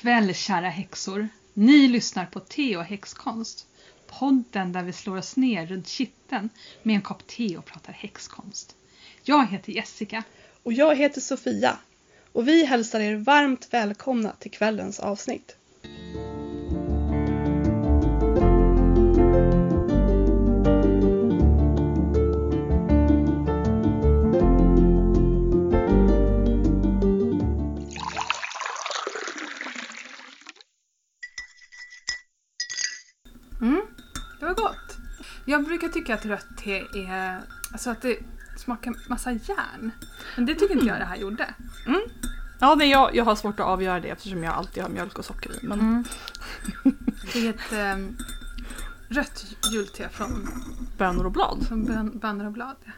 kväll kära häxor! Ni lyssnar på Te och häxkonst. Podden där vi slår oss ner runt kitteln med en kopp te och pratar häxkonst. Jag heter Jessica. Och jag heter Sofia. Och vi hälsar er varmt välkomna till kvällens avsnitt. Jag brukar tycka att rött te är... Alltså att det smakar massa järn. Men det tycker inte jag det här gjorde. Ja, nej, jag, jag har svårt att avgöra det eftersom jag alltid har mjölk och socker i. Men Mm. Det är ett ehm, rött julte från, bönor och blad. från bön, bönor och blad. ja.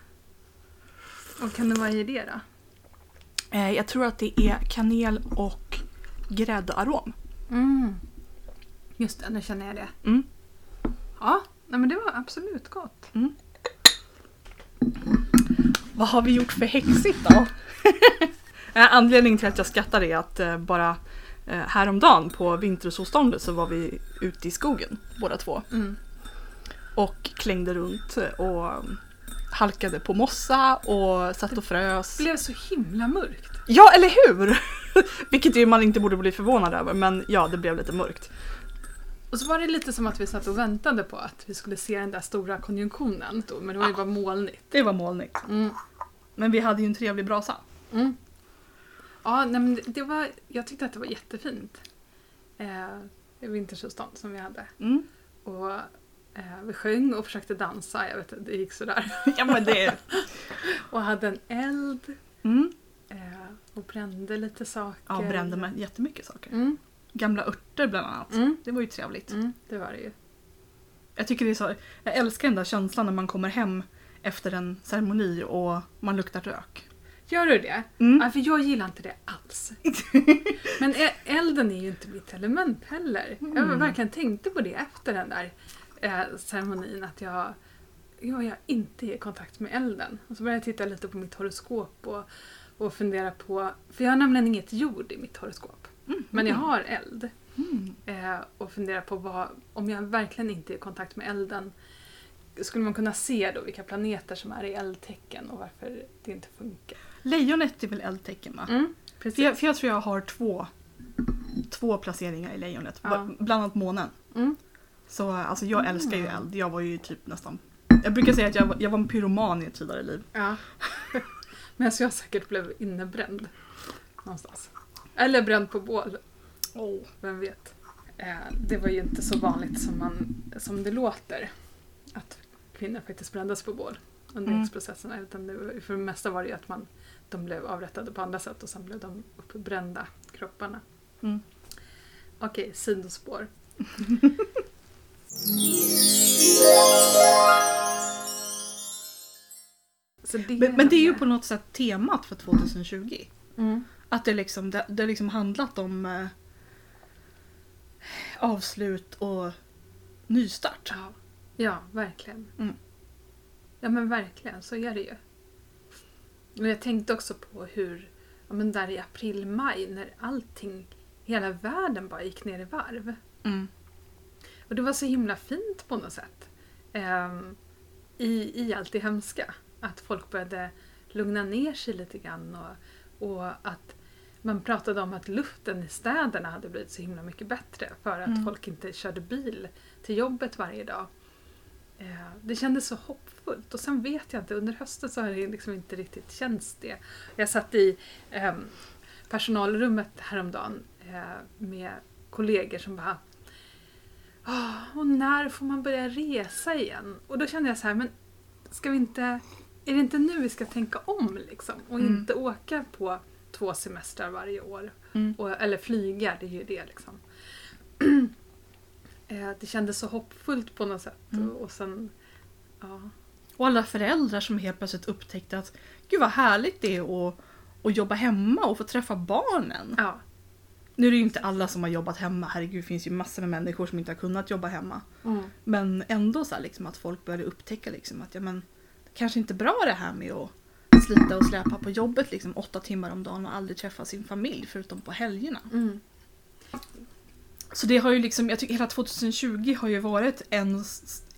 Och kan det vara i det då? Eh, jag tror att det är kanel och gräddarom. Mm. Just det, nu känner jag det. Mm. Ja, nej men det var absolut gott. Vad har vi gjort för häxigt då? Eh, Anledningen till att jag skrattar är att eh, bara eh, häromdagen på vintersolståndet så var vi ute i skogen båda två. Mm. Och klängde runt och halkade på mossa och satt och frös. Det blev så himla mörkt. Ja, eller hur? Vilket man inte borde bli förvånad över, men ja, det blev lite mörkt. Och så var det lite som att vi satt och väntade på att vi skulle se den där stora konjunktionen då, men det var ju bara molnigt. Det var molnigt. Mm. Men vi hade ju en trevlig brasa. Mm. Ja, nej, men det- var, jag tyckte att det var jättefint. Eh, vintersolstånd som vi hade. Mm. Och eh, vi sjöng och försökte dansa, jag vet inte, det gick sådär. Ja, men det... Och hade en eld Mm. eh, och brände lite saker. Ja, brände med jättemycket saker. Gamla örter bland annat. mm, Det var ju trevligt. mm, det var det ju. Jag tycker det är så... Jag älskar den där känslan när man kommer hem efter en ceremoni och man luktar rök. Gör du det? Mm. Ja, för jag gillar inte det alls. Men elden är ju inte mitt element heller. Jag Mm. verkligen tänkte på det efter den där eh, ceremonin att jag, jag är inte i kontakt med elden. Och så började jag titta lite på mitt horoskop och, och fundera på, för jag har nämligen inget jord i mitt horoskop. Men jag har eld. Mm. Eh, och fundera på vad, om jag verkligen inte är i kontakt med elden, skulle man kunna se då vilka planeter som är i eldtecken och varför det inte funkar? Lejonet är väl eldtecken va? Mm, För, precis. jag, för jag tror jag har två, två placeringar i lejonet. Ja. Bland annat månen. Mm. Så alltså, jag Mm. älskar ju eld. Jag var ju typ nästan... Jag brukar säga att jag var, jag var en pyroman i ett tidigare liv. Ja. Men jag säkert blev innebränd någonstans. Eller bränd på bål, Oh. vem vet. Eh, det var ju inte så vanligt som, man, som det låter att kvinnor faktiskt brändes på bål under Mm. häxprocesserna. Utan det för det mesta var det ju att man, de blev avrättade på andra sätt och sen blev de uppbrända, kropparna. Mm. Okej, sidospår. Så det Men, men det är ju på något sätt temat för 2020. Mm. Att det liksom, det, det liksom handlat om eh, avslut och nystart. Ja, ja verkligen. Mm. Ja men verkligen, så är det ju. Och jag tänkte också på hur, ja men där i april-maj när allting, hela världen bara gick ner i varv. Mm. Och det var så himla fint på något sätt. Ehm, i, I allt det hemska. Att folk började lugna ner sig lite grann och, och att man pratade om att luften i städerna hade blivit så himla mycket bättre för att Mm. folk inte körde bil till jobbet varje dag. Eh, det kändes så hoppfullt och sen vet jag inte, under hösten så har det liksom inte riktigt känts det. Jag satt i ehm, personalrummet häromdagen eh, med kollegor som bara "Ah, och när får man börja resa igen? Och då kände jag så här, men ska vi inte, är det inte nu vi ska tänka om liksom? Och Mm. inte åka på två semestrar varje år. Mm. Och, eller flyga, det är ju det liksom. Eh, det kändes så hoppfullt på något sätt. Mm. Och, och sen, ja. Och alla föräldrar som helt plötsligt upptäckte att gud vad härligt det är att, att jobba hemma och få träffa barnen. ja. Nu är det ju inte alla som har jobbat hemma, herregud det finns ju massor med människor som inte har kunnat jobba hemma. Mm. Men ändå så här, liksom, att folk började upptäcka liksom, att ja, men, det kanske inte är bra det här med att slita och släpa på jobbet liksom, åtta timmar om dagen och aldrig träffa sin familj förutom på helgerna. Mm. Så det har ju liksom, jag tycker hela 2020 har ju varit en,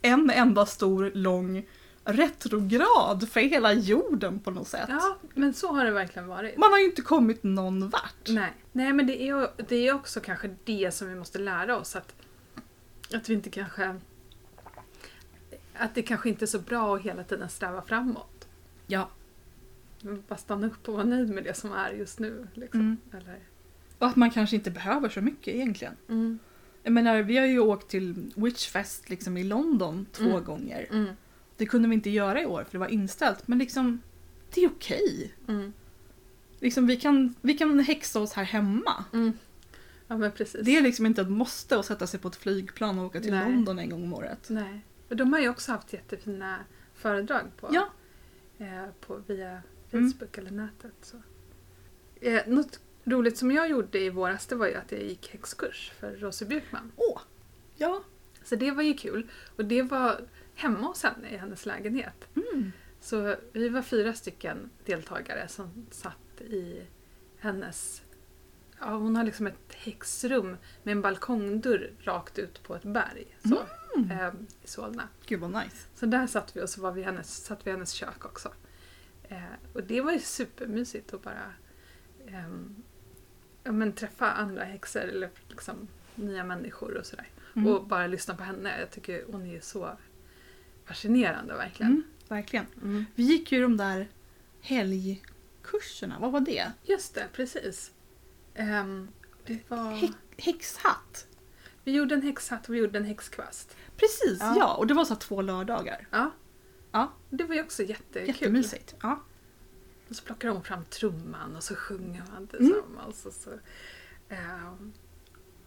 en enda stor lång retrograd för hela jorden på något sätt. Ja, men så har det verkligen varit. Man har ju inte kommit någon vart. Nej, Nej men det är, det är också kanske det som vi måste lära oss. Att, att vi inte kanske... Att det kanske inte är så bra att hela tiden sträva framåt. Ja. Bara stanna upp och vara nöjd med det som är just nu. Liksom. Mm. Eller, Och att man kanske inte behöver så mycket egentligen. mm. Jag menar, vi har ju åkt till Witchfest liksom i London två Mm. gånger. Mm. Det kunde vi inte göra i år för det var inställt. Men liksom, det är okej. Mm. Liksom, vi, kan, vi kan häxa oss här hemma. Mm. Ja men precis. Det är liksom inte ett måste att sätta sig på ett flygplan och åka till Nej. London en gång om året. Nej. Och de har ju också haft jättefina föredrag på, Ja. eh, på via Mm. Facebook eller nätet. Så. Eh, något roligt som jag gjorde i våras det var ju att jag gick häxkurs för Rosie Björkman. Åh! Ja. Så det var ju kul. Och det var hemma hos henne i hennes lägenhet. Mm. Så vi var fyra stycken deltagare som satt i hennes... Ja, hon har liksom ett häxrum med en balkongdörr rakt ut på ett berg. Så, Mm. eh, I Solna. Gud vad nice. Så där satt vi och så var vi hennes, satt vi i hennes kök också. Eh, och det var ju supermysigt att bara ehm, ja, men träffa andra häxor eller liksom nya människor och sådär. Mm. Och bara lyssna på henne. Jag tycker hon är så fascinerande verkligen. Mm, verkligen. Mm. Vi gick ju de där helgkurserna, vad var det? Just det, precis. Ehm, det var, Hä- häxhatt. vi gjorde en häxhatt och vi gjorde en häxkvast. Precis, Ja. ja. Och det var så två lördagar. Ja. Ja. Det var ju också jättekul. Jättemysigt. Ja. Och så plockar de fram trumman och så sjunger man Mm. tillsammans. Och, så, ehm,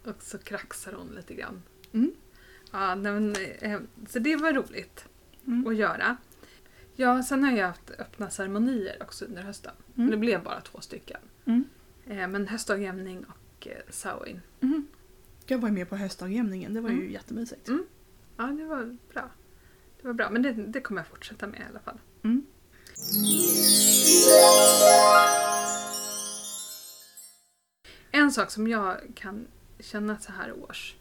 och så kraxar hon lite grann. Mm. Ja, men, eh, så det var roligt Mm. att göra. Ja, sen har jag haft öppna ceremonier också under hösten. Mm. Det blev bara två stycken. Mm. Eh, men höstdagjämning och eh, Samhain. Mm. Jag var med på höstdagjämningen, det var ju Mm. jättemysigt. Mm. Ja, det var bra. Det var bra, men det, det kommer jag fortsätta med i alla fall. Mm. En sak som jag kan känna så här års.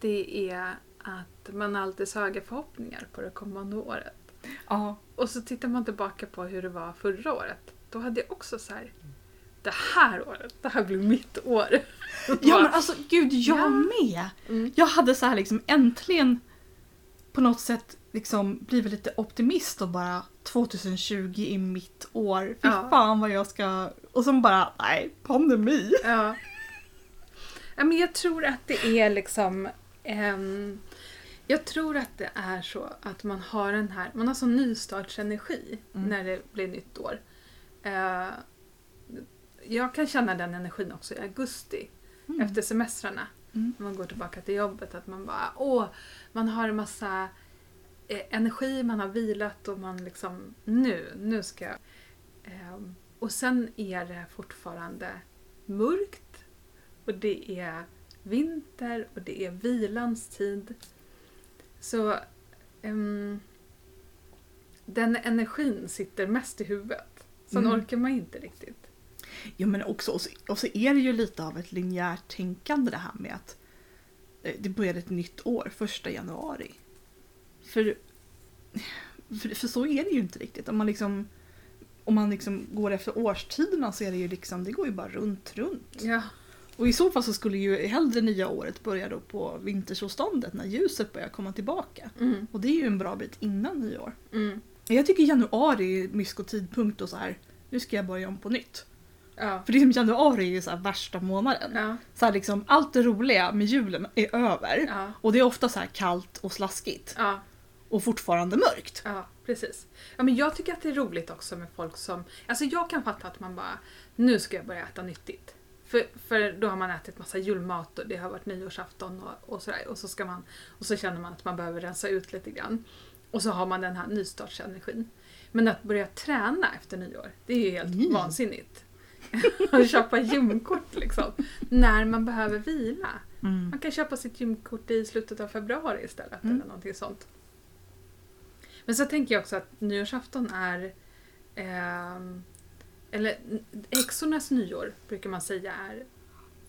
Det är att man alltid har höga förhoppningar på det kommande året. Ja. Och så tittar man tillbaka på hur det var förra året. Då hade jag också så här. Det här året, det här blir mitt år. ja men alltså gud, jag Ja. med! Mm. Jag hade så här liksom äntligen på något sätt liksom blivit lite optimist och bara 2020 är mitt år. Fy Ja. fan vad jag ska... Och sen bara, nej, pandemi. Ja. ja men jag tror att det är liksom... ehm, jag tror att det är så att man har den här, man har sån nystartsenergi Mm. när det blir nytt år. Eh, jag kan känna den energin också i augusti Mm. efter semestrarna. Mm. När man går tillbaka till jobbet. Att man bara, åh, man har en massa eh, energi, man har vilat och man liksom, nu, nu ska jag. Ehm, och sen är det fortfarande mörkt och det är vinter och det är vilans tid. Så ehm, den energin sitter mest i huvudet. Sen Mm. orkar man inte riktigt. Ja men också, och så, och så är det ju lite av ett linjärt tänkande det här med att eh, det börjar ett nytt år första januari. För, för, för så är det ju inte riktigt. Om man liksom om man liksom går efter årstiderna så är det ju liksom, det går ju bara runt, runt. Ja. Och i så fall så skulle ju hellre nya året börja då på vintersolståndet när ljuset börjar komma tillbaka. Mm, Och det är ju en bra bit innan nyår. mm, Jag tycker januari är mysko tidpunkt och så här. nu ska jag börja om på nytt. Ja. För det är januari är ju så värsta månaden. Ja. Så här liksom, allt det roliga med julen är över. Ja. Och det är ofta så kallt och slaskigt. Och fortfarande mörkt. Ja, precis. Ja, men jag tycker att det är roligt också med folk som... Alltså jag kan fatta att man bara, nu ska jag börja äta nyttigt. För, för då har man ätit massa julmat och det har varit nyårsafton och, och sådär. Och så, ska man, och så känner man att man behöver rensa ut lite grann. Och så har man den här nystartsenergin. Men att börja träna efter nyår, det är ju helt Mm. vansinnigt. Att köpa gymkort liksom. När man behöver vila. Mm. Man kan köpa sitt gymkort i slutet av februari istället Mm. eller någonting sånt. Men så tänker jag också att nyårsafton är... ehm, eller häxornas nyår brukar man säga är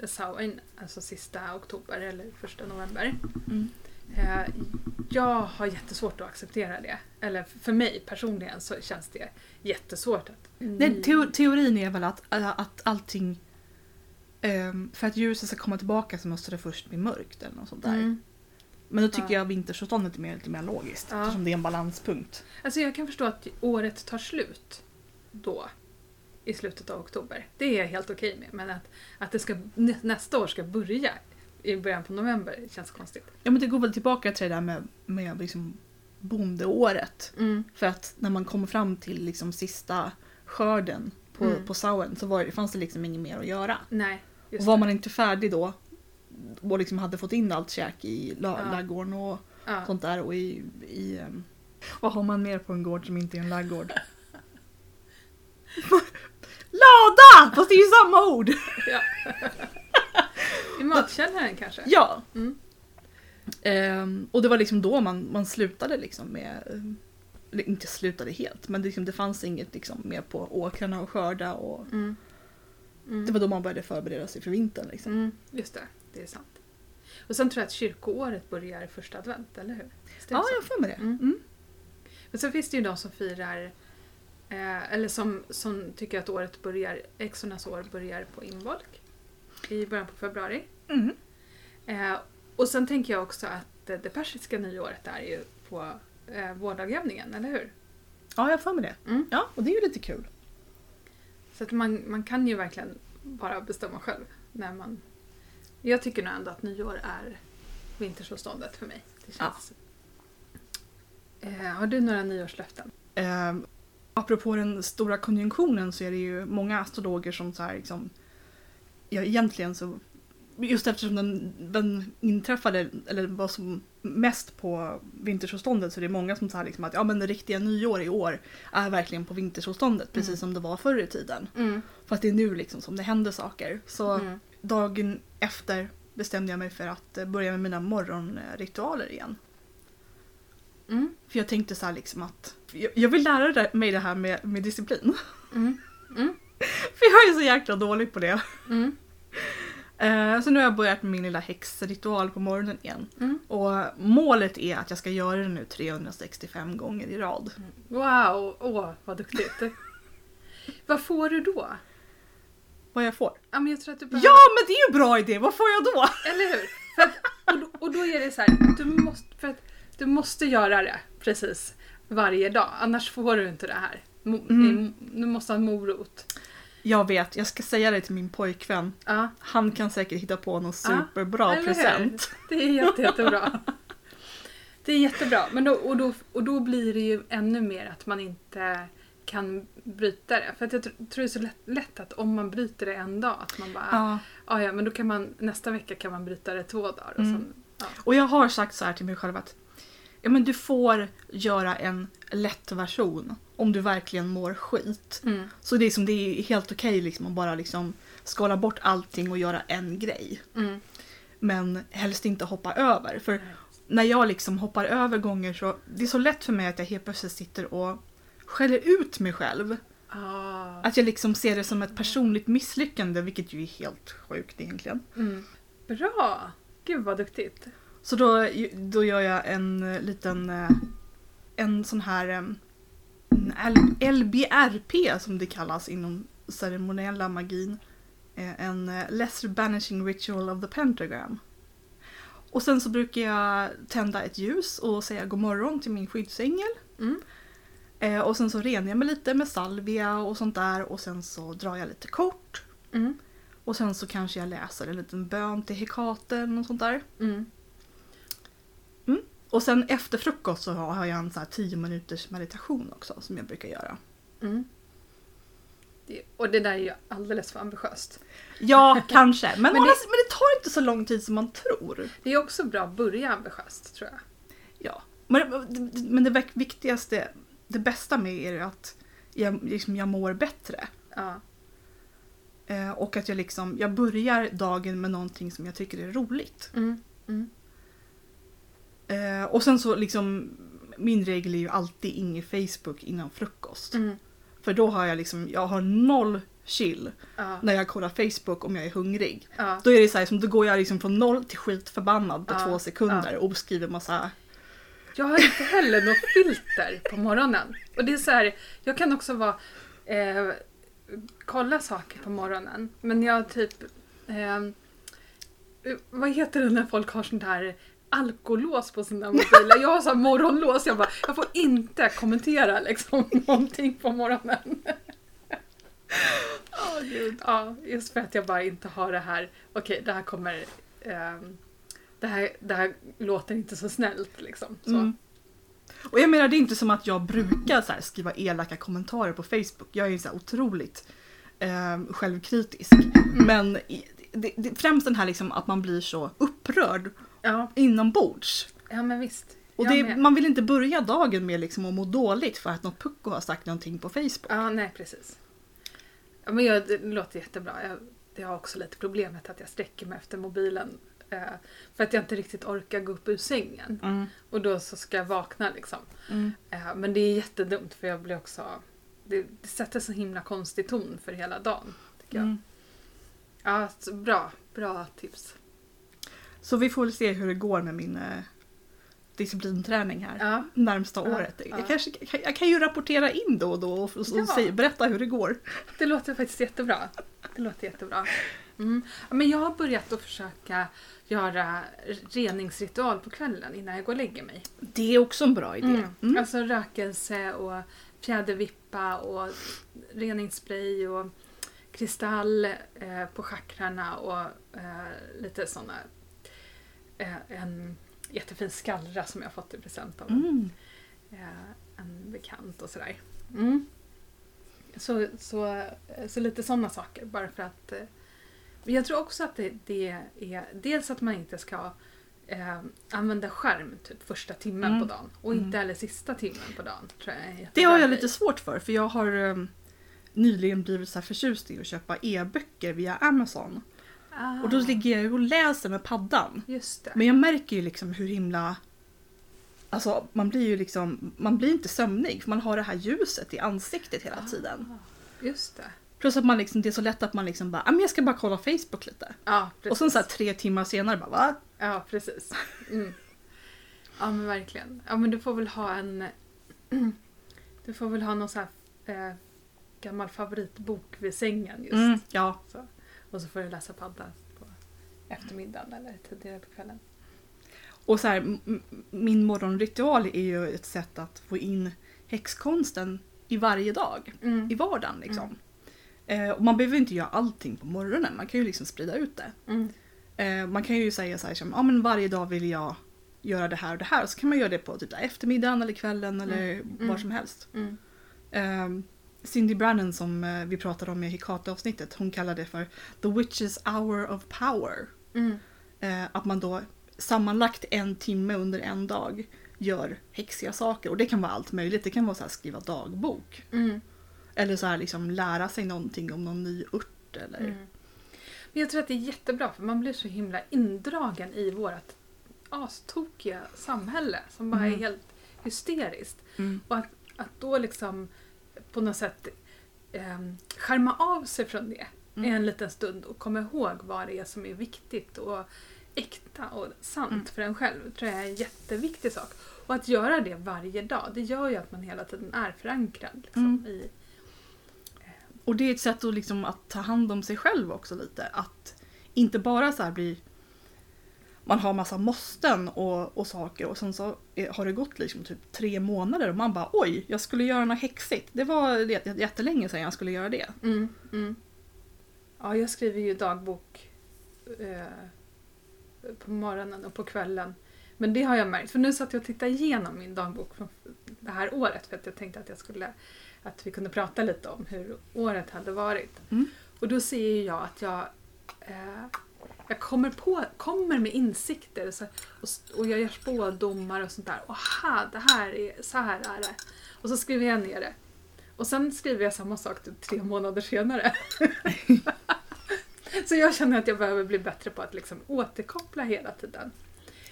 Samhain, alltså sista oktober eller första november. Mm. Eh, jag har jättesvårt att acceptera det. Eller för mig personligen så känns det jättesvårt att... Nej, teo teorin är väl att, att allting... ehm, för att ljuset ska komma tillbaka så måste det först bli mörkt eller något sånt där. Mm. Men då tycker Ja. jag vintersolståndet är mer, lite mer logiskt Ja. eftersom det är en balanspunkt. Alltså jag kan förstå att året tar slut då. I slutet av oktober. Det är jag helt okej med. Men att, att det ska, nä- nästa år ska börja i början på november känns konstigt. Ja men det går väl tillbaka till det där med, med liksom bondeåret. Mm. För att när man kommer fram till liksom sista skörden på, Mm. på Sauen så var, det- fanns det liksom inget mer att göra. Nej, Och var det. man inte färdig då och liksom hade fått in allt käk i la- Ja. laggården och ja. sånt där och i... i ehm, vad har man mer på en gård som inte är en laggård? Lada! Fast det är ju samma ord! Ja. Matkällaren kanske? Ja. Mm. Ehm, och det var liksom då man, man slutade liksom med... Eller inte slutade helt, men det, liksom, det fanns inget liksom mer på åkrarna och skörda och Mm. Mm. det var då man började förbereda sig för vintern. Liksom. Mm, just det, det är sant. Och sen tror jag att kyrkoåret börjar i första advent, eller hur? Ja, jag för mig det. Mm. Mm. Men sen finns det ju de som firar, eh, eller som, som tycker att året börjar, Exornas år börjar på involk i början på februari. Mm. Eh, och sen tänker jag också att eh, det persiska nyåret är ju på eh, vårdagjämningen, eller hur? Ja, jag för mig det. Mm. Ja, och det är ju lite kul. Så att man, man kan ju verkligen bara bestämma själv när man... Jag tycker nog ändå att nyår är vintersolståndet för mig. Det känns... Eh, har du några nyårslöften? Um, apropå den stora konjunktionen så är det ju många astrologer som så här liksom, ja egentligen så, just eftersom den, den inträffade, eller var som mest på vintersolståndet så är det många som säger liksom att ja men det riktiga nyår i år är verkligen på vintersolståndet precis Mm. som det var förr i tiden. Mm. Fast det är nu liksom som det händer saker. Så Mm. dagen efter bestämde jag mig för att eh, börja med mina morgonritualer igen. Mm. För jag tänkte så här liksom att jag, jag vill lära mig det här med, med disciplin. Mm. Mm. För jag är så jäkla dålig på det. Mm. Eh, så nu har jag börjat med min lilla häxritual på morgonen igen. Mm. Och målet är att jag ska göra det nu 365 gånger i rad. Wow, åh vad duktigt. vad får du då? Vad jag får. Ja, men jag tror att du behöver... Ja men det är ju en bra idé, vad får jag då? Eller hur? Att, och, då, och då är det så här, du måste, för att du måste göra det precis varje dag. Annars får du inte det här. Mo, Mm. Du måste ha en morot. Jag vet, jag ska säga det till min pojkvän. Ja, Han kan säkert hitta på någon Ja, superbra hur? present. det är jätte, jättebra. Det är jättebra. Men då, och, då, och då blir det ju ännu mer att man inte kan bryta det. För att jag tr- tror det är så lätt, lätt att om man bryter det en dag att man bara, ja. Ja. ja men då kan man nästa vecka kan man bryta det två dagar. Och Mm. sen, ja. Och jag har sagt så här till mig själv att ja, men du får göra en lätt version om du verkligen mår skit. Mm. Så det är, som, det är helt okej liksom att bara liksom skala bort allting och göra en grej. Mm. Men helst inte hoppa över. För när jag liksom hoppar över gånger så det är så lätt för mig att jag helt plötsligt sitter och skäller ut mig själv. Ah. Att jag liksom ser det som ett personligt misslyckande vilket ju är helt sjukt egentligen. Mm. Bra! Gud vad duktigt. Så då, då gör jag en liten eh, en sån här eh, LBRP som det kallas inom ceremoniella magin. Eh, En eh, Lesser Banishing Ritual of the Pentagram. Och sen så brukar jag tända ett ljus och säga god morgon till min skyddsängel. Mm. Eh, Och sen så renar jag mig lite med salvia och sånt där och sen så drar jag lite kort. Mm. Och sen så kanske jag läser en liten bön till Hekaten och sånt där. Mm. Och sen efter frukost så har jag en så här 10 minuters meditation också som jag brukar göra. Mm. Det, och det där är ju alldeles för ambitiöst. Ja, kanske. Men, Men det- men det tar inte så lång tid som man tror. Det är också bra att börja ambitiöst tror jag. Ja. Men, men det vik- viktigaste, det bästa med är ju att jag, liksom, jag mår bättre. Ja. Eh, och att jag liksom, jag börjar dagen med någonting som jag tycker är roligt. Mm. Mm. Eh, och sen så liksom, min regel är ju alltid ingen Facebook innan frukost. Mm. För då har jag liksom, jag har noll chill. Ja, När jag kollar Facebook om jag är hungrig. ja, Då är det så här, som, då går jag liksom från noll till skitförbannad på Ja, två sekunder och skriver massa... Jag har inte heller något filter på morgonen. Och det är så här, jag kan också vara... Eh, kolla saker på morgonen. Men jag typ... Eh, vad heter det när folk har sånt här alkolås på sina mobiler? Jag har så morgonlås. Jag bara, jag får inte kommentera liksom någonting på morgonen. Åh gud. Ja, just för att jag bara inte har det här, okej det här kommer, ehm, det, här, det här låter inte så snällt liksom. Så. Mm. Och jag menar det är inte som att jag brukar så här, skriva elaka kommentarer på Facebook. Jag är ju så här otroligt eh, självkritisk. Men i- det, det, främst den här liksom att man blir så upprörd Ja, inombords. ja men visst. Och det, man vill inte börja dagen med liksom att må dåligt för att något pucko har sagt någonting på Facebook. Ja, nej precis. Ja, men jag, det låter jättebra. Jag, jag har också lite problemet att jag sträcker mig efter mobilen. Eh, för att jag inte riktigt orkar gå upp ur sängen. Mm. Och då så ska jag vakna liksom. Mm. Eh, men det är jättedumt för jag blir också... Det, det sätter så himla konstig ton för hela dagen. Tycker jag. Mm. Ja, bra. Bra tips. Så vi får väl se hur det går med min eh, disciplinträning här. Ja, Närmsta Ja, året. ja. Jag, kanske, jag, kan ju rapportera in då och då och, och, Ja. säga, berätta hur det går. det låter faktiskt jättebra. Det låter jättebra. Mm. Men jag har börjat att försöka göra reningsritual på kvällen innan jag går och lägger mig. Det är också en bra idé. Mm. Mm. Alltså rökelse och fjädervippa och reningsspray och kristall eh, på chakrarna och eh, lite såna eh, en jättefin skallra som jag fått i present av en, Mm. eh, en bekant och sådär. Mm. Så, så, så lite sådana saker bara för att eh, jag tror också att det, det är dels att man inte ska eh, använda skärm typ första timmen Mm. på dagen och Mm. inte heller sista timmen på dagen. Tror jag är en Det har jag lite svårt för för jag har um, nyligen blivit så här förtjust i att köpa e-böcker via Amazon. Ah, Och då ligger jag och läser med paddan. Just det. Men jag märker ju liksom hur himla... Alltså man blir ju liksom, man blir inte sömnig för man har det här ljuset i ansiktet hela tiden. Ah, Just det. Plus att man liksom, det är så lätt att man liksom bara, "Ah, jag ska bara kolla Facebook lite. Ja. Och sen så här tre timmar senare bara va? Ja, precis. Mm. Ja, men verkligen. Ja, men du får väl ha en... Du får väl ha någon sån här eh, gammal favoritbok vid sängen just. Mm, ja. Och så får du läsa padda på eftermiddagen eller tidigare på kvällen. Och så här, min morgonritual är ju ett sätt att få in häxkonsten i varje dag. Mm. I vardagen liksom. Eh, och man behöver inte göra allting på morgonen, man kan ju liksom sprida ut det. Mm. Eh, man kan ju säga så här, som, ja men varje dag vill jag göra det här och det här. Och så kan man göra det på typ eftermiddagen eller kvällen eller Mm. var som helst. Mm. Cindy Brannan som eh, vi pratade om i Hikata-avsnittet, hon kallar det för the witch's hour of power. Mm. Eh, att man då sammanlagt en timme under en dag gör häxiga saker. Och det kan vara allt möjligt. Det kan vara så här skriva dagbok. Mm. Eller så här liksom lära sig någonting om någon ny ört. Eller... Mm. Men jag tror att det är jättebra för man blir så himla indragen i vårt astokiga samhälle som bara är Mm. helt hysteriskt. Mm. Och att, att då liksom på något sätt eh, skärma av sig från det Mm. en liten stund och komma ihåg vad det är som är viktigt och äkta och sant Mm. för en själv tror jag är en jätteviktig sak. Och att göra det varje dag, det gör ju att man hela tiden är förankrad. Liksom, Mm. i, Och det är ett sätt att, liksom, att ta hand om sig själv också lite. Att inte bara så här bli... Man har massa måsten och, och saker och sen så är, har det gått liksom typ tre månader och man bara oj, jag skulle göra något häxigt. Det var jät- jättelänge sedan jag skulle göra det. Mm, mm. Ja, jag skriver ju dagbok eh, på morgonen och på kvällen. Men det har jag märkt, för nu satt jag och tittade igenom min dagbok från det här året för att jag tänkte att jag skulle att vi kunde prata lite om hur året hade varit. Mm. Och då ser jag att jag eh, jag kommer, på, kommer med insikter och, så, och, och jag gör spådomar och sånt där. Aha, det här är, så här är det. Och så skriver jag ner det. Och sen skriver jag samma sak typ tre månader senare. så jag känner att jag behöver bli bättre på att liksom återkoppla hela tiden.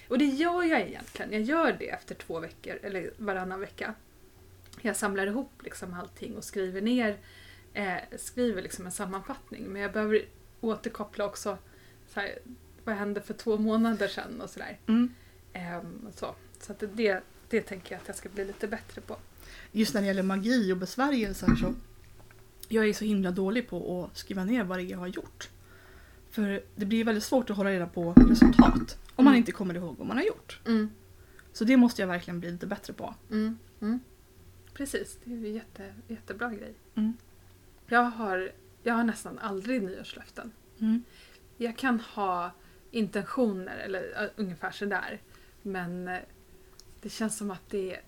Och det gör jag egentligen. Jag gör det efter två veckor, eller varannan vecka. Jag samlar ihop liksom allting och skriver ner eh, skriver liksom en sammanfattning men jag behöver återkoppla också så här, vad hände för två månader sedan och sådär. Mm. Ehm, så så att det, det tänker jag att jag ska bli lite bättre på. Just när det gäller magi och besvärjelser så jag är så himla dålig på att skriva ner vad det är jag har gjort. För det blir väldigt svårt att hålla reda på resultat om man Mm. inte kommer ihåg vad man har gjort. Mm. Så det måste jag verkligen bli lite bättre på. Mm. Mm. Precis, det är en jätte, jättebra grej. Mm. Jag har, jag har nästan aldrig nyårslöften. Jag kan ha intentioner eller uh, ungefär sådär. Men eh, det känns som att det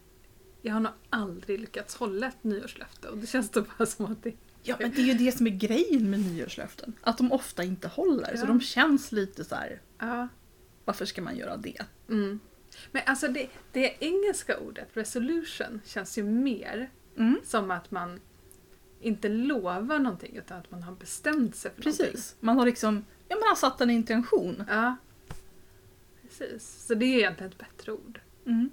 jag har nog aldrig lyckats hålla ett nyårslöfte och det känns då bara som att det... Ja men det är ju det som är grejen med nyårslöften. Att de ofta inte håller. Så Ja. de känns lite så här. Ja. varför ska man göra det? Mm. Men alltså det, det engelska ordet resolution känns ju mer Mm. som att man inte lovar någonting utan att man har bestämt sig för någonting. Precis. Man har liksom, ja man har satt en intention. Ja. Precis. Så det är egentligen ett bättre ord. Mm.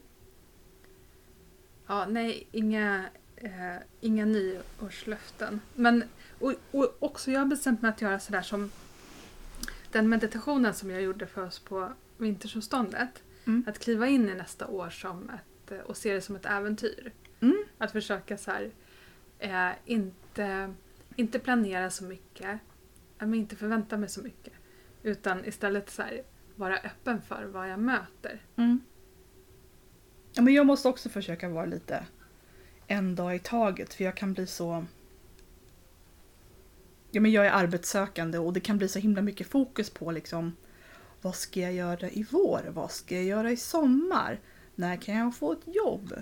Ja, nej, inga, eh, inga nyårslöften. Men och, och också jag har bestämt mig att göra sådär som den meditationen som jag gjorde för oss på vintersolståndet. Mm. Att kliva in i nästa år som ett, eh, och se det som ett äventyr. Mm. Att försöka så här, eh, inte, inte planera så mycket, men inte förvänta mig så mycket. Utan istället så här, vara öppen för vad jag möter. Mm. Ja, men jag måste också försöka vara lite en dag i taget för jag kan bli så... Ja, men jag är arbetssökande och det kan bli så himla mycket fokus på liksom vad ska jag göra i vår? Vad ska jag göra i sommar? När kan jag få ett jobb?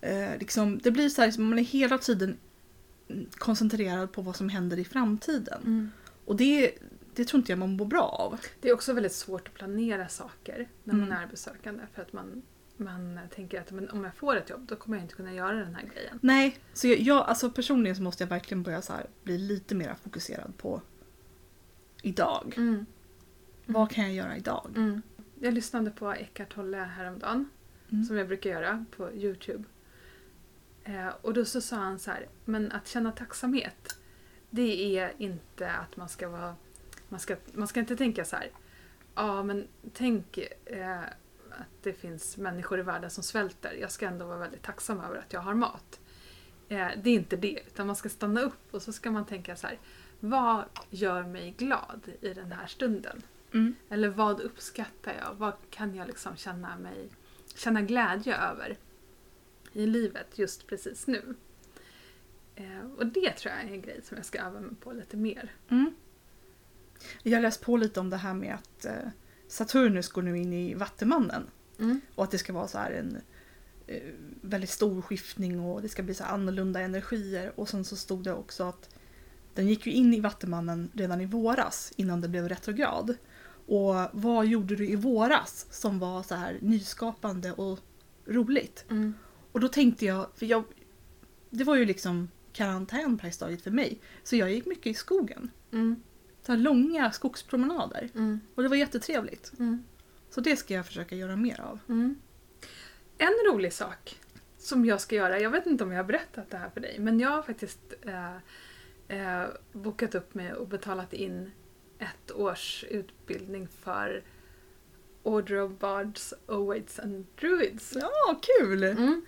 Eh, liksom, det blir så här, man är hela tiden koncentrerad på vad som händer i framtiden. Mm. Och det, det tror inte jag man mår bra av. Det är också väldigt svårt att planera saker när man Mm. är arbetssökande. För att man, man tänker att men om jag får ett jobb då kommer jag inte kunna göra den här grejen. Nej, så jag, jag, alltså personligen så måste jag verkligen börja så här, bli lite mer fokuserad på idag. Mm. Vad kan jag göra idag? Mm. Jag lyssnade på Eckart Tolle häromdagen, Mm. som jag brukar göra på Youtube. Eh, och då så sa han så här, men att känna tacksamhet, det är inte att man ska vara... Man ska, man ska inte tänka så här, ja men tänk eh, att det finns människor i världen som svälter. Jag ska ändå vara väldigt tacksam över att jag har mat. Eh, det är inte det, utan man ska stanna upp och så ska man tänka så här, vad gör mig glad i den här stunden? Mm. Eller vad uppskattar jag? Vad kan jag liksom känna, mig, känna glädje över i livet just precis nu? Eh, och det tror jag är en grej som jag ska öva mig på lite mer. Mm. Jag har läst på lite om det här med att eh, Saturnus går nu in i Vattumannen. Och att det ska vara så här en eh, väldigt stor skiftning och det ska bli så annorlunda energier. Och sen så stod det också att den gick ju in i Vattumannen redan i våras innan det blev retrograd. Och vad gjorde du i våras som var så här nyskapande och roligt? Mm. Och då tänkte jag, för jag, det var ju liksom karantän här stadiet för mig. Så jag gick mycket i skogen. Mm. Så här långa skogspromenader. Mm. Och det var jättetrevligt. Mm. Så det ska jag försöka göra mer av. Mm. En rolig sak som jag ska göra, jag vet inte om jag har berättat det här för dig, men jag har faktiskt eh, eh, bokat upp mig och betalat in ett års utbildning för Order of Bards, Owaits and Druids. Ja, kul! Mm.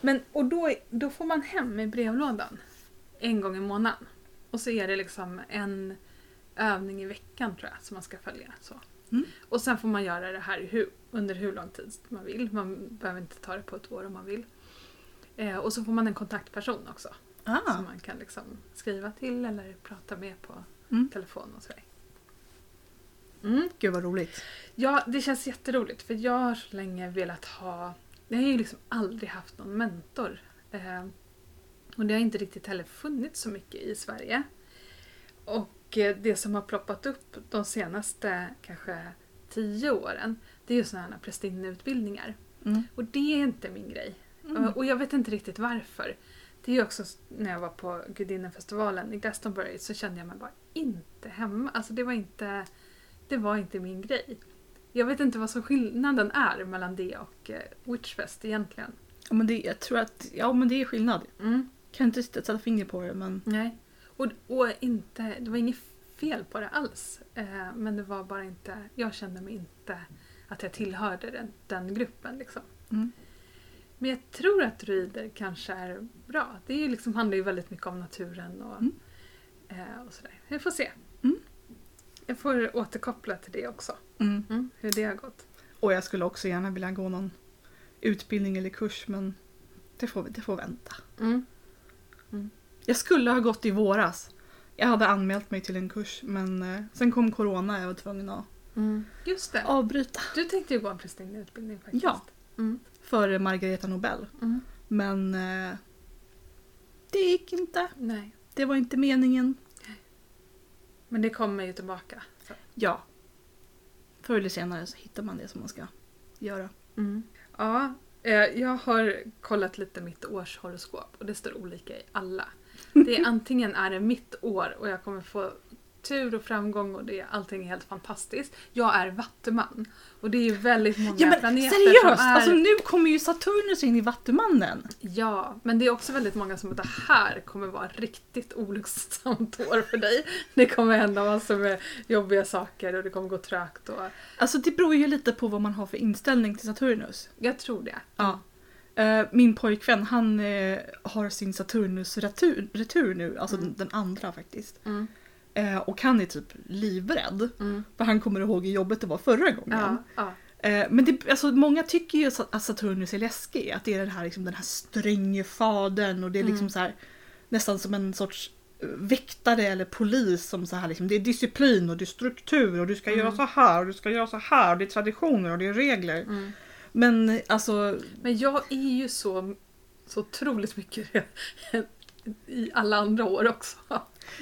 Men, och då, då får man hem i brevlådan en gång i månaden. Och så är det liksom en övning i veckan tror jag som man ska följa. Så. Mm. Och sen får man göra det här hur, under hur lång tid man vill. Man behöver inte ta det på ett år om man vill. Eh, och så får man en kontaktperson också. Ah. Som man kan liksom skriva till eller prata med på Mm. telefon och sådär. Mm. Gud vad roligt. Ja, det känns jätteroligt för jag har så länge velat ha... Jag har ju liksom aldrig haft någon mentor. Eh, och det har inte riktigt heller funnits så mycket i Sverige. Och eh, det som har ploppat upp de senaste kanske tio åren det är ju sådana här prästinneutbildningar. Mm. Och det är inte min grej. Mm. Och jag vet inte riktigt varför. Det är ju också när jag var på Gudinnefestivalen i Glastonbury så kände jag mig bara inte hemma. Alltså det var inte, det var inte min grej. Jag vet inte vad som skillnaden är mellan det och eh, Witchfest egentligen. Ja, men det, jag tror att ja, men det är skillnad. Mm. Kan inte sätta fingret på det men... Nej. Och, och inte, det var inget fel på det alls. Eh, men det var bara inte, jag kände mig inte att jag tillhörde den, den gruppen. Liksom. Mm. Men jag tror att druider kanske är bra. Det är liksom, handlar ju väldigt mycket om naturen och, Mm. eh, och sådär. Vi får se. Mm. Jag får återkoppla till det också. Mm. hur det har gått. Och jag skulle också gärna vilja gå någon utbildning eller kurs men det får, det får vänta. Mm. Jag skulle ha gått i våras. Jag hade anmält mig till en kurs men eh, sen kom corona och jag var tvungen att Just det. avbryta. Du tänkte ju gå en prästinneutbildning faktiskt. Ja. Mm. För Margareta Nobel. Mm. Men eh, det gick inte. Nej. Det var inte meningen. Men det kommer ju tillbaka. Så. Ja. Förr eller senare så hittar man det som man ska göra. Ja, eh, jag har kollat lite mitt årshoroskop och det står olika i alla. Det är antingen är det mitt år och jag kommer få tur och framgång och det, allting är helt fantastiskt. Jag är vattuman och det är ju väldigt många Ja men planeter seriöst! som är... Alltså nu kommer ju Saturnus in i Vattumannen. Ja, men det är också väldigt många som att det här kommer vara riktigt olycksamt år för dig. Det kommer hända massor med jobbiga saker och det kommer gå trögt och Alltså det beror ju lite på vad man har för inställning till Saturnus. jag tror det. Ja. Eh, min pojkvän han eh, har sin Saturnus retur, retur nu, alltså Mm. den, den andra faktiskt. Mm. Eh, och han är typ livrädd. Mm. För han kommer ihåg hur jobbigt det var förra gången. Ja, ja. Eh, men det, alltså, många tycker ju att Saturnus är läskig. Att det är den här, liksom, den här stränge fadern och det är liksom Mm. så här, nästan som en sorts eh, väktare eller polis som så här liksom, det är disciplin och det är struktur och du ska Mm. göra så här och du ska göra så här och det är traditioner och det är regler. Mm. Men alltså, Men jag är ju så, så otroligt mycket i alla andra år också.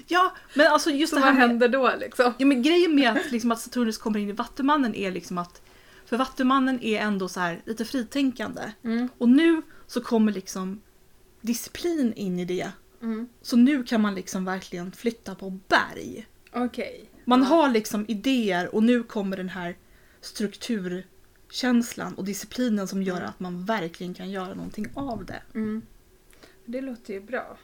Ja men alltså just Så det vad här med, händer då liksom? ja, men grejen med att, liksom, att Saturnus kommer in i Vattumannen är liksom att för Vattumannen är ändå så här lite fritänkande. Mm. Och nu så kommer liksom disciplin in i det. Mm. Så nu kan man liksom verkligen flytta på berg. Okej. Man har liksom idéer och nu kommer den här strukturkänslan och disciplinen som gör Mm. att man verkligen kan göra någonting av det. Mm. Det låter ju bra.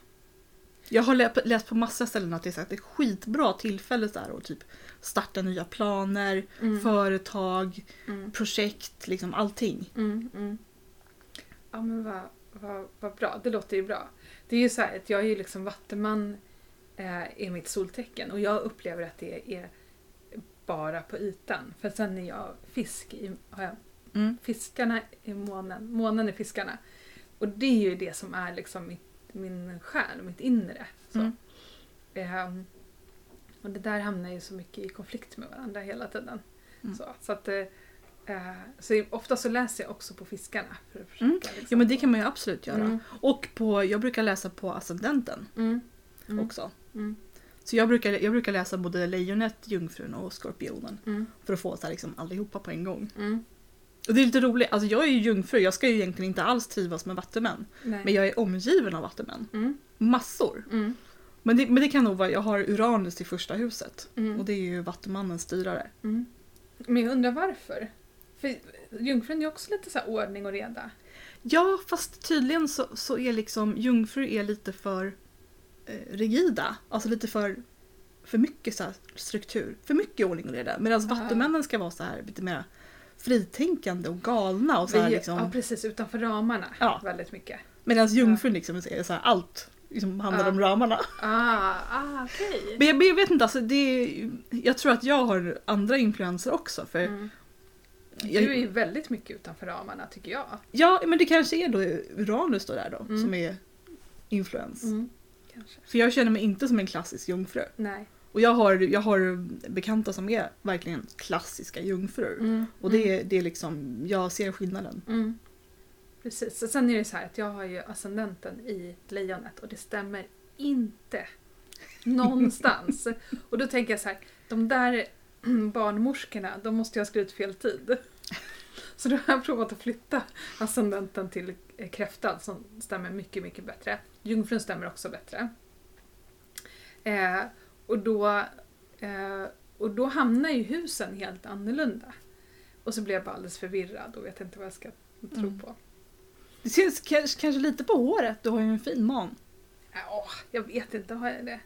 Jag har lä- läst på massa ställen att det är, här, det är skitbra tillfälle här, att typ starta nya planer, Mm. företag, Mm. projekt, liksom allting. Mm. Mm. Ja men vad, vad, vad bra, det låter ju bra. Det är ju så här att jag är ju liksom vattenman eh, i mitt soltecken och jag upplever att det är bara på ytan. För sen är jag fisk i, jag Mm. fiskarna är månen, månen är fiskarna. Och det är ju det som är liksom mitt, min själ, mitt inre. Så. Mm. Ehm, och det där hamnar ju så mycket i konflikt med varandra hela tiden. Mm. Så, så, att, eh, eh, så ofta så läser jag också på fiskarna. För att försöka, Mm. liksom, Ja men det kan man ju absolut göra. Mm. Och på, jag brukar läsa på ascendenten Mm. Mm. också. Så jag brukar, jag brukar läsa både lejonet, jungfrun och skorpionen. För att få så här, liksom, allihopa på en gång. Och det är lite roligt, alltså jag är ju jungfru, jag ska ju egentligen inte alls trivas med vattumän. Nej. Men jag är omgiven av vattumän. Mm. Massor. Mm. Men det, men det kan nog vara, jag har Uranus i första huset. Mm. Och det är ju vattumannens styrare. Mm. Men jag undrar varför? För jungfrun är också lite så här ordning och reda. Ja, fast tydligen så, så är liksom jungfrur är lite för eh, rigida. Alltså lite för, för mycket så struktur. För mycket ordning och reda. Medan Ah. vattumännen ska vara så här lite mer fritänkande och galna. Och så här liksom, Ja precis, utanför ramarna Ja. väldigt mycket. Medan jungfrun liksom är så här, allt liksom handlar Ja. om ramarna. Ah, ah okej. Men jag, jag vet inte, alltså det är, jag tror att jag har andra influenser också. För Mm. jag, Du är ju väldigt mycket utanför ramarna tycker jag. Ja, men det kanske är då Uranus då där då, Mm. som är influens. Kanske. För jag känner mig inte som en klassisk jungfru. Nej. Och jag har, jag har bekanta som är verkligen klassiska jungfrur. Mm. Och det är, det är liksom, jag ser skillnaden. Mm. Precis. Och sen är det så här att jag har ju ascendenten i lejonet och det stämmer inte någonstans. och då tänker jag så här, de där barnmorskorna, de måste ju ha skrivit fel tid. Så då har jag provat att flytta ascendenten till kräftan som stämmer mycket, mycket bättre. Jungfrun stämmer också bättre. Eh, och, då, eh, och då hamnar ju husen helt annorlunda. Och så blir jag bara alldeles förvirrad och vet inte vad jag ska tro Mm. på. Det syns kanske, kanske lite på håret, du har ju en fin man. Ja, jag vet inte, har jag det?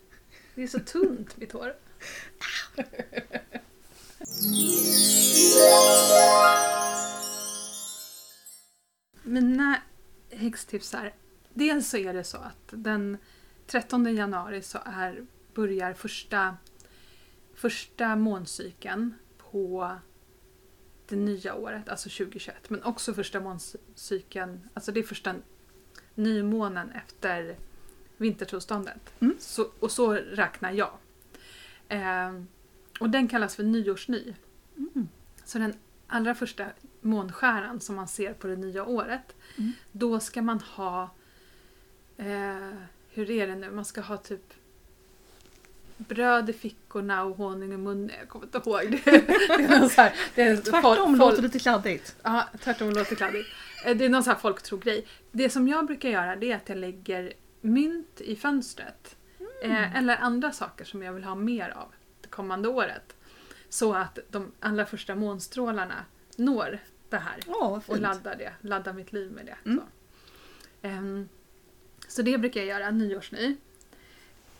Det är så tunt mitt hår. Mina häxtips är, dels så är det så att den 13 januari så är, börjar första, första måncykeln på det nya året, alltså 2021. Men också första måncykeln, alltså det är första nymånen efter vintertillståndet. Mm. Så, och så räknar jag. Eh, och den kallas för nyårsny. Mm. Så den allra första månskäran som man ser på det nya året, Mm. då ska man ha... Eh, hur är det nu? Man ska ha typ bröd i fickorna och honung i munnen. Jag kommer inte ihåg. Det, det är någon så här, det är Tvärtom fol- låter lite kladdigt. Ja, tvärtom låter kladdigt. Eh, Det är någon sån här folktro-grej. Det som jag brukar göra det är att jag lägger mynt i fönstret. Eh, eller andra saker som jag vill ha mer av det kommande året. Så att de allra första månstrålarna når det här vad och laddar det. Laddar mitt liv med det. Mm. Så. Ehm, så det brukar jag göra, nyårsny.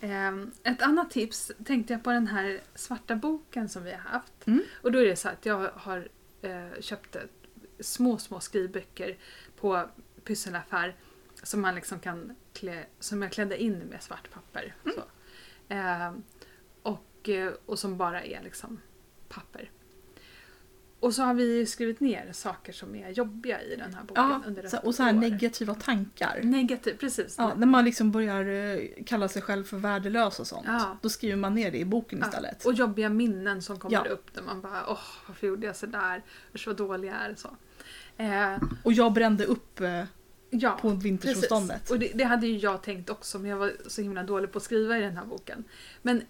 Ehm, ett annat tips tänkte jag på den här svarta boken som vi har haft. Mm. Och då är det så att jag har eh, köpt eh, små, små skrivböcker på pysselaffär som man liksom kan klä, som jag klädde in med svart papper. Så. Ehm, och, eh, och som bara är liksom papper. Och så har vi skrivit ner saker som är jobbiga i den här boken. Ja, under och så här år. negativa tankar. Negativ, precis. Ja, när man liksom börjar eh, kalla sig själv för värdelös och sånt. Ja. Då skriver man ner det i boken istället. Och jobbiga minnen som kommer upp där man bara åh, varför gjorde jag sådär? Usch vad dålig jag är. Så. Eh, Och jag brände upp eh, ja, på vintersolståndet. Och det, det hade ju jag tänkt också men jag var så himla dålig på att skriva i den här boken. Men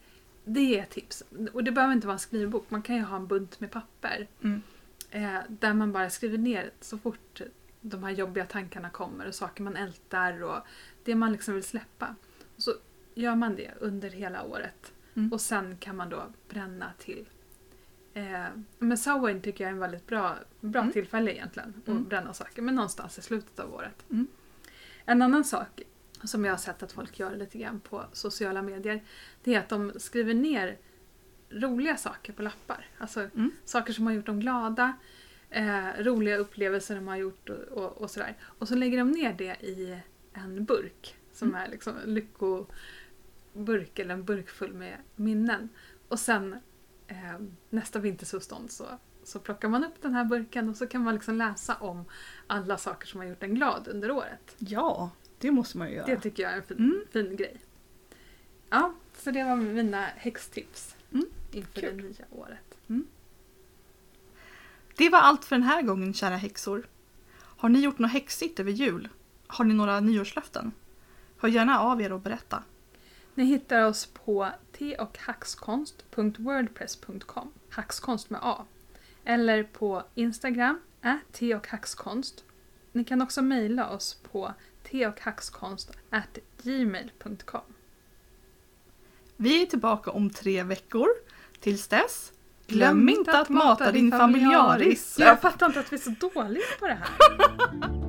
det är ett tips. Och det behöver inte vara en skrivbok, man kan ju ha en bunt med papper. Mm. Eh, där man bara skriver ner så fort de här jobbiga tankarna kommer och saker man ältar och det man liksom vill släppa. Och så gör man det under hela året. Mm. Och sen kan man då bränna till. Eh, men Samhain tycker jag är en väldigt bra, bra Mm. tillfälle egentligen att Mm. bränna saker. Men någonstans i slutet av året. Mm. En annan sak som jag har sett att folk gör lite grann på sociala medier. Det är att de skriver ner roliga saker på lappar. Alltså Mm. saker som har gjort dem glada. Eh, roliga upplevelser de har gjort och, och, och sådär. Och så lägger de ner det i en burk. Som Mm. är liksom en lyckoburk eller en burk full med minnen. Och sen eh, nästa vintersolstånd så, så plockar man upp den här burken och så kan man liksom läsa om alla saker som har gjort en glad under året. Ja, det måste man ju göra. Det tycker jag är en fin, Mm. fin grej. Ja, så det var mina häxtips Mm, inför kul. det nya året. Det var allt för den här gången kära häxor. Har ni gjort något häxigt över jul? Har ni några nyårslöften? Hör gärna av er och berätta. Ni hittar oss på teochhackskonst.wordpress.com Hackskonst med A. Eller på Instagram, teochhackskonst. Ni kan också mejla oss på teochhackskonst@gmail.com Vi är tillbaka om tre veckor. Tills dess, glöm inte att mata din familjaris. Jag fattar inte att vi är så dåliga på det här.